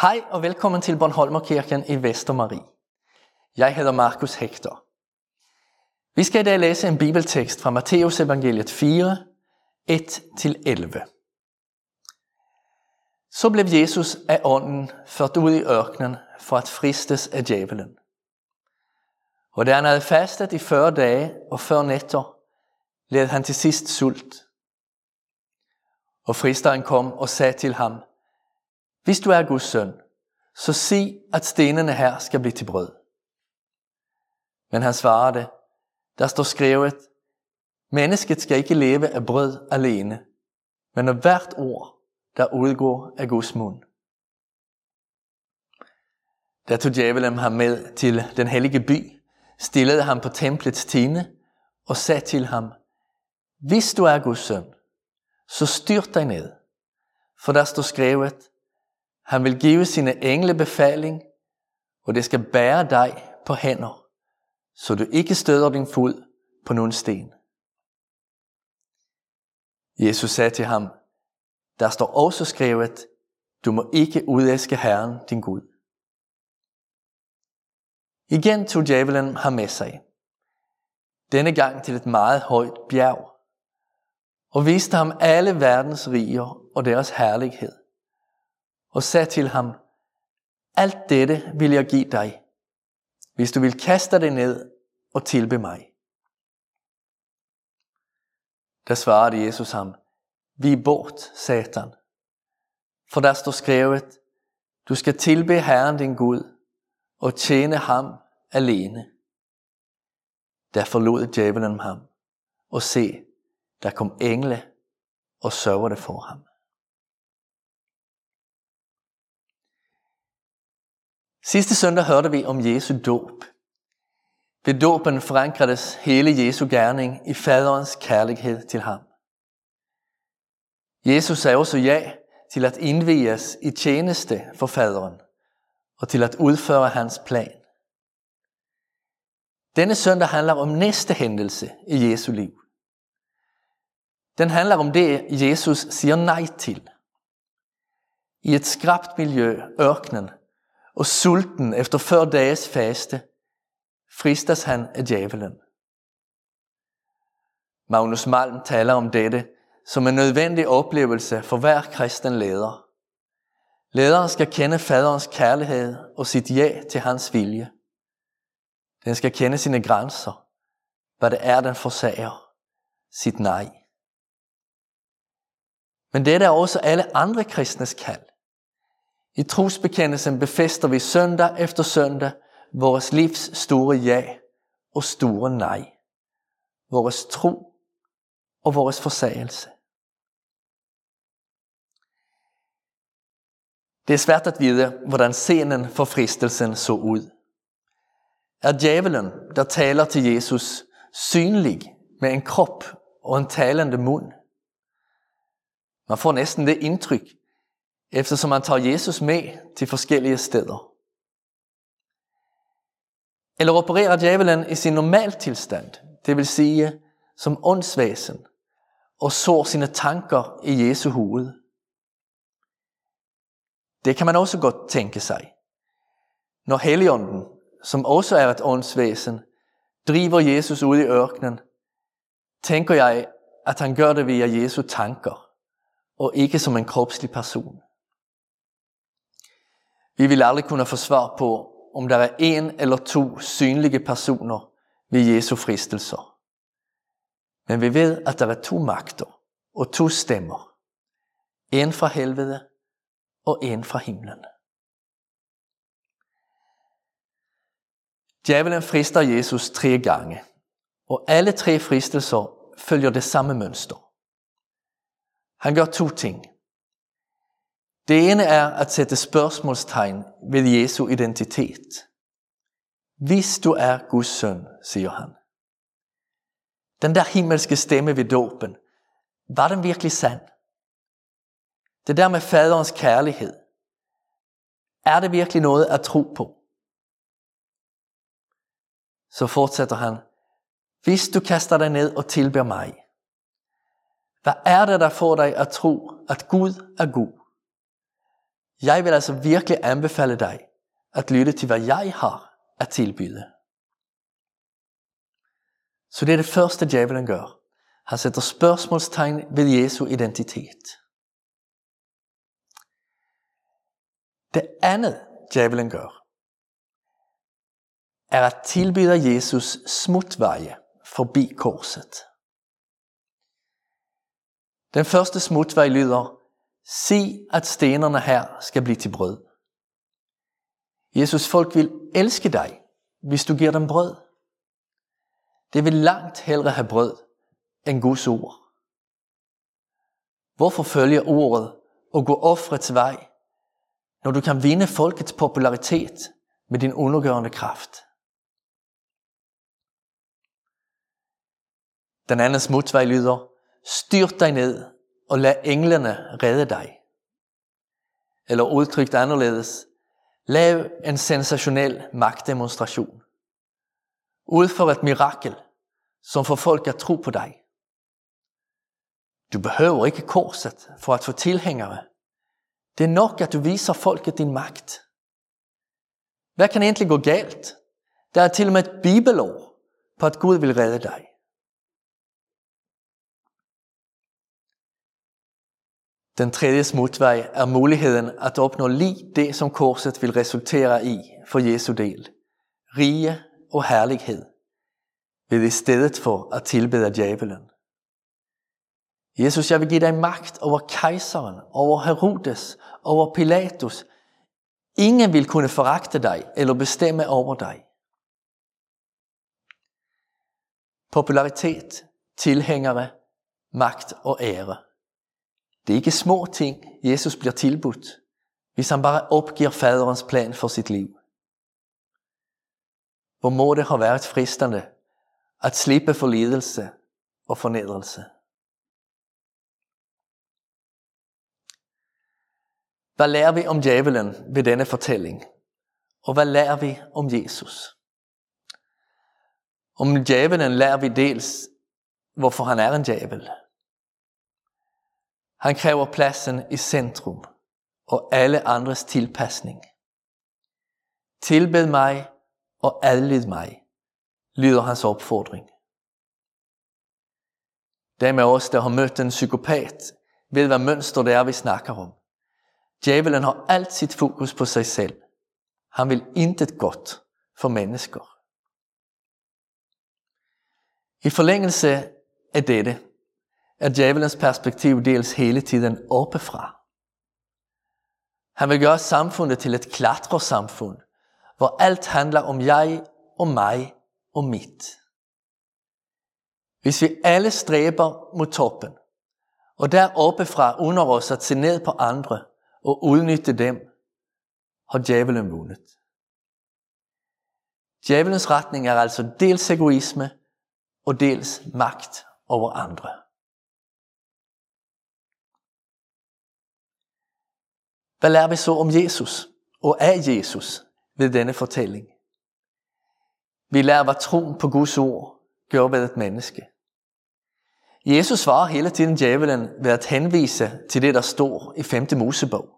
Hej og velkommen til Bornholmerkirken i Vestermarie. Jeg hedder Markus Hector. Vi skal i dag læse en bibeltekst fra Matteus evangeliet 4, 1-11. Så blev Jesus af ånden ført ud i ørkenen for at fristes af djævelen. Og da han havde fastet i 40 dage og 40 nætter, led han til sidst sult. Og fristeren kom og sagde til ham, hvis du er Guds søn, så sig, at stenene her skal blive til brød. Men han svarede, der står skrevet, mennesket skal ikke leve af brød alene, men af hvert ord, der udgår af Guds mund. Da tog djævelen ham med til den hellige by, stillede ham på templets tine og sagde til ham, hvis du er Guds søn, så styrt dig ned, for der står skrevet, han vil give sine engle befaling, og det skal bære dig på hænder, så du ikke støder din fod på nogen sten. Jesus sagde til ham, der står også skrevet, du må ikke udæske Herren, din Gud. Igen tog djævelen ham med sig. Denne gang til et meget højt bjerg, og viste ham alle verdens riger og deres herlighed og sagde til ham, alt dette vil jeg give dig, hvis du vil kaste det ned og tilbe mig. Der svarede Jesus ham, vi bort, satan. For der står skrevet, du skal tilbe Herren din Gud og tjene ham alene. Der forlod djævelen ham, og se, der kom engle og sørgede for ham. Sidste søndag hørte vi om Jesu dåb. Ved dåben forankredes hele Jesu gerning i faderens kærlighed til ham. Jesus sagde også ja til at indviges i tjeneste for faderen og til at udføre hans plan. Denne søndag handler om næste hændelse i Jesu liv. Den handler om det, Jesus siger nej til. I et skrabt miljø, ørkenen, og sulten efter 40 dages faste, fristes han af djævelen. Magnus Malm taler om dette som en nødvendig oplevelse for hver kristen leder. Lederen skal kende faderens kærlighed og sit ja til hans vilje. Den skal kende sine grænser, hvad det er, den forsager, sit nej. Men dette er også alle andre kristnes kald. I trosbekendelsen befæster vi søndag efter søndag vores livs store ja og store nej. Vores tro og vores forsagelse. Det er svært at vide, hvordan scenen for fristelsen så ud. Er djævelen, der taler til Jesus, synlig med en krop og en talende mund? Man får næsten det indtryk, eftersom han tager Jesus med til forskellige steder. Eller opererer djævelen i sin normal tilstand, det vil sige som åndsvæsen, og sår sine tanker i Jesu hoved. Det kan man også godt tænke sig. Når Helligånden, som også er et åndsvæsen, driver Jesus ud i ørkenen, tænker jeg, at han gør det via Jesu tanker, og ikke som en kropslig person. Vi vil aldrig kunne få svar på, om der er en eller to synlige personer ved Jesu fristelser. Men vi ved, at der er to magter og to stemmer. En fra helvede og en fra himlen. Djævelen frister Jesus tre gange, og alle tre fristelser følger det samme mønster. Han gør to ting. Det ene er at sætte spørgsmålstegn ved Jesu identitet. Hvis du er Guds søn, siger han. Den der himmelske stemme ved dåben, var den virkelig sand? Det der med faderens kærlighed, er det virkelig noget at tro på? Så fortsætter han, hvis du kaster dig ned og tilber mig, hvad er det, der får dig at tro, at Gud er god? Jeg vil altså virkelig anbefale dig at lytte til, hvad jeg har at tilbyde. Så det er det første, djævelen gør. Han sætter spørgsmålstegn ved Jesu identitet. Det andet, djævelen gør, er at tilbyde Jesus smutveje forbi korset. Den første smutvej lyder, Se, at stenerne her skal blive til brød. Jesus folk vil elske dig, hvis du giver dem brød. Det vil langt hellere have brød end Guds ord. Hvorfor følger ordet og gå offrets vej, når du kan vinde folkets popularitet med din undergørende kraft? Den anden smutvej lyder, styrt dig ned og lad englene redde dig. Eller udtrykt anderledes, lav en sensationel magtdemonstration. Udfør et mirakel, som får folk at tro på dig. Du behøver ikke korset for at få tilhængere. Det er nok, at du viser folket din magt. Hvad kan egentlig gå galt? Der er til og med et bibelår på, at Gud vil redde dig. Den tredje smutvej er muligheden at opnå lige det, som korset vil resultere i for Jesu del. Rige og herlighed ved i stedet for at tilbede djævelen. Jesus, jeg vil give dig magt over kejseren, over Herodes, over Pilatus. Ingen vil kunne foragte dig eller bestemme over dig. Popularitet, tilhængere, magt og ære. Det er ikke små ting, Jesus bliver tilbudt, hvis han bare opgiver faderens plan for sit liv. Hvor må det have været fristende at slippe for lidelse og fornedrelse. Hvad lærer vi om djævelen ved denne fortælling? Og hvad lærer vi om Jesus? Om djævelen lærer vi dels, hvorfor han er en djævel. Han kræver pladsen i centrum og alle andres tilpasning. Tilbed mig og adlyd mig, lyder hans opfordring. Dem af os, der har mødt en psykopat, ved hvad mønster det er, vi snakker om. Djævelen har alt sit fokus på sig selv. Han vil intet godt for mennesker. I forlængelse af dette er djævelens perspektiv dels hele tiden oppefra. Han vil gøre samfundet til et klatresamfund, hvor alt handler om jeg og mig og mit. Hvis vi alle stræber mod toppen, og der oppefra under os at se ned på andre og udnytte dem, har djævelen vundet. Djævelens retning er altså dels egoisme og dels magt over andre. Hvad lærer vi så om Jesus og af Jesus ved denne fortælling? Vi lærer, hvad troen på Guds ord gør ved et menneske. Jesus svarer hele tiden djævelen ved at henvise til det, der står i 5. Mosebog.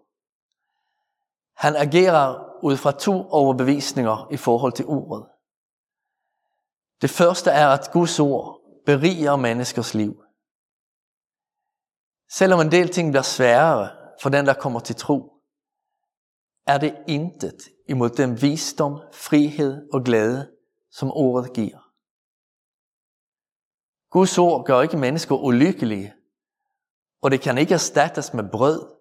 Han agerer ud fra to overbevisninger i forhold til ordet. Det første er, at Guds ord beriger menneskers liv. Selvom en del ting bliver sværere for den, der kommer til tro, er det intet imod den visdom, frihed og glæde, som ordet giver. Guds ord gør ikke mennesker ulykkelige, og det kan ikke erstattes med brød,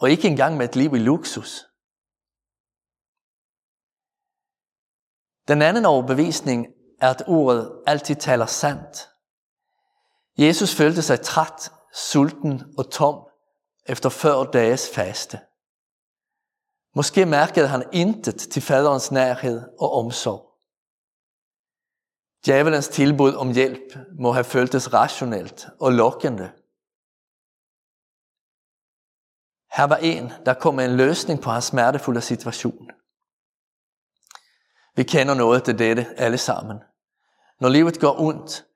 og ikke engang med et liv i luksus. Den anden overbevisning er, at ordet altid taler sandt. Jesus følte sig træt, sulten og tom efter 40 dages faste. Måske mærkede han intet til faderens nærhed og omsorg. Djævelens tilbud om hjælp må have føltes rationelt og lokkende. Her var en, der kom med en løsning på hans smertefulde situation. Vi kender noget til dette alle sammen. Når livet går ondt,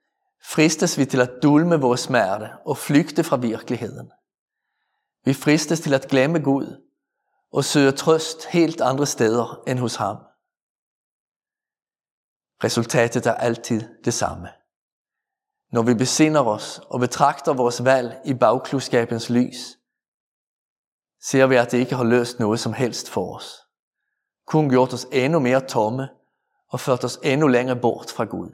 fristes vi til at dulme vores smerte og flygte fra virkeligheden. Vi fristes til at glemme Gud og søger trøst helt andre steder end hos ham. Resultatet er altid det samme. Når vi besinder os og betragter vores valg i bagklodskabens lys, ser vi, at det ikke har løst noget som helst for os. Kun gjort os endnu mere tomme og ført os endnu længere bort fra Gud.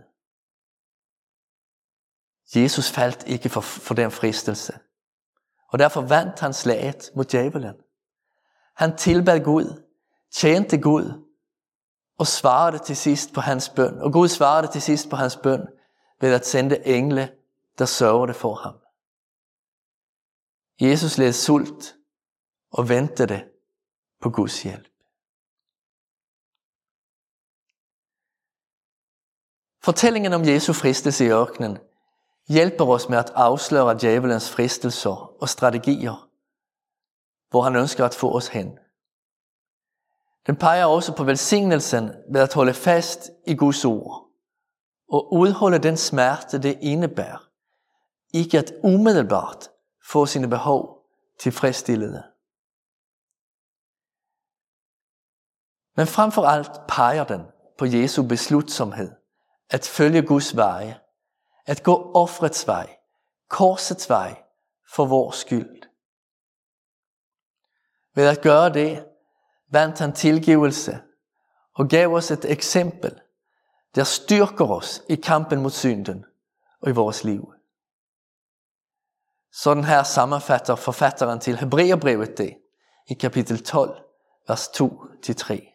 Jesus faldt ikke for, for den fristelse, og derfor vandt han slaget mod djævelen. Han tilbad Gud, tjente Gud, og svarede til sidst på hans bøn. Og Gud svarede til sidst på hans bøn ved at sende engle, der sørgede for ham. Jesus led sult og ventede på Guds hjælp. Fortællingen om Jesu fristelse i ørkenen hjælper os med at afsløre djævelens fristelser og strategier, hvor han ønsker at få os hen. Den peger også på velsignelsen ved at holde fast i Guds ord og udholde den smerte, det indebærer. Ikke at umiddelbart få sine behov tilfredsstillede. Men frem for alt peger den på Jesu beslutsomhed at følge Guds veje, at gå offrets vej, korsets vej for vores skyld. Ved at gøre det, vandt han tilgivelse og gav os et eksempel, der styrker os i kampen mod synden og i vores liv. Sådan her sammenfatter forfatteren til Hebreerbrevet det i kapitel 12, vers 2-3.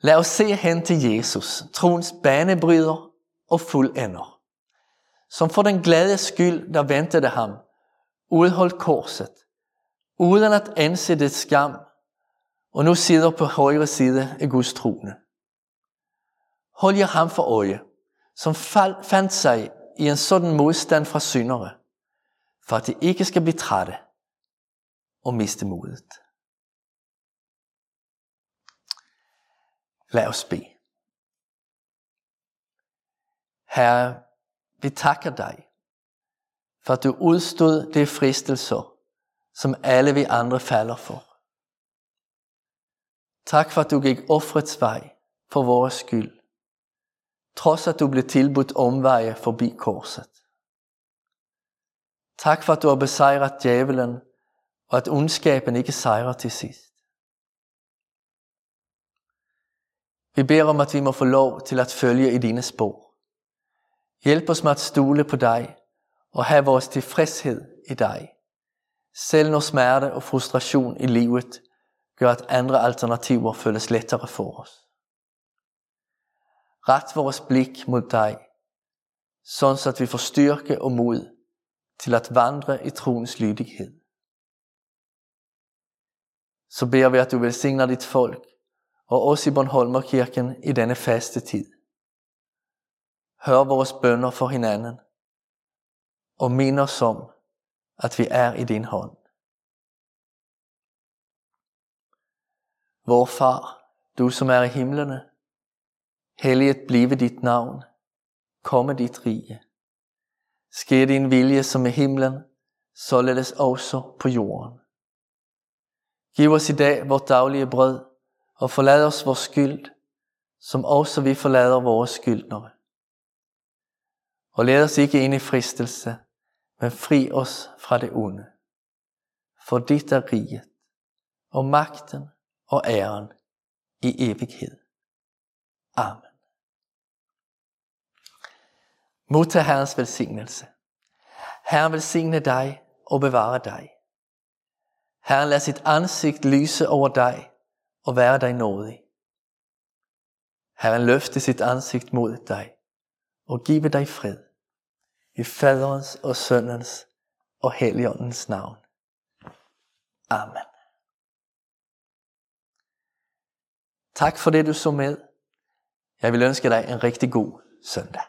Lad os se hen til Jesus, troens banebryder og fuldender, som for den glade skyld, der ventede ham, udholdt korset, uden at ansætte skam, og nu sidder på højre side af Guds trone. Hold jer ham for øje, som fandt sig i en sådan modstand fra syndere, for at de ikke skal blive trætte og miste modet. Lad os bede. Herre, vi takker dig, for at du udstod det fristelser, som alle vi andre falder for. Tak for at du gik offrets vej for vores skyld, trods at du blev tilbudt omveje forbi korset. Tak for at du har besejret djævelen, og at ondskaben ikke sejrer til sidst. Vi beder om, at vi må få lov til at følge i dine spor. Hjælp os med at stole på dig og have vores tilfredshed i dig. Selv når smerte og frustration i livet gør, at andre alternativer føles lettere for os. Ret vores blik mod dig, sådan at vi får styrke og mod til at vandre i troens lydighed. Så beder vi, at du velsigner dit folk og os i Bornholmerkirken i denne faste tid. Hør vores bønder for hinanden og mind os om, at vi er i din hånd. Vor far, du som er i himlene, helliget blive dit navn, komme dit rige. Ske din vilje som i himlen, således også på jorden. Giv os i dag vort daglige brød, og forlad os vores skyld, som også vi forlader vores skyldnere. Og led os ikke ind i fristelse, men fri os fra det onde. For dit er riget, og magten og æren i evighed. Amen. Modtag Herrens velsignelse. Herren velsigne dig og bevare dig. Herren lad sit ansigt lyse over dig og være dig nådig. Herren løfte sit ansigt mod dig og give dig fred. I faderens og søndens og helligåndens navn. Amen. Tak for det, du så med. Jeg vil ønske dig en rigtig god søndag.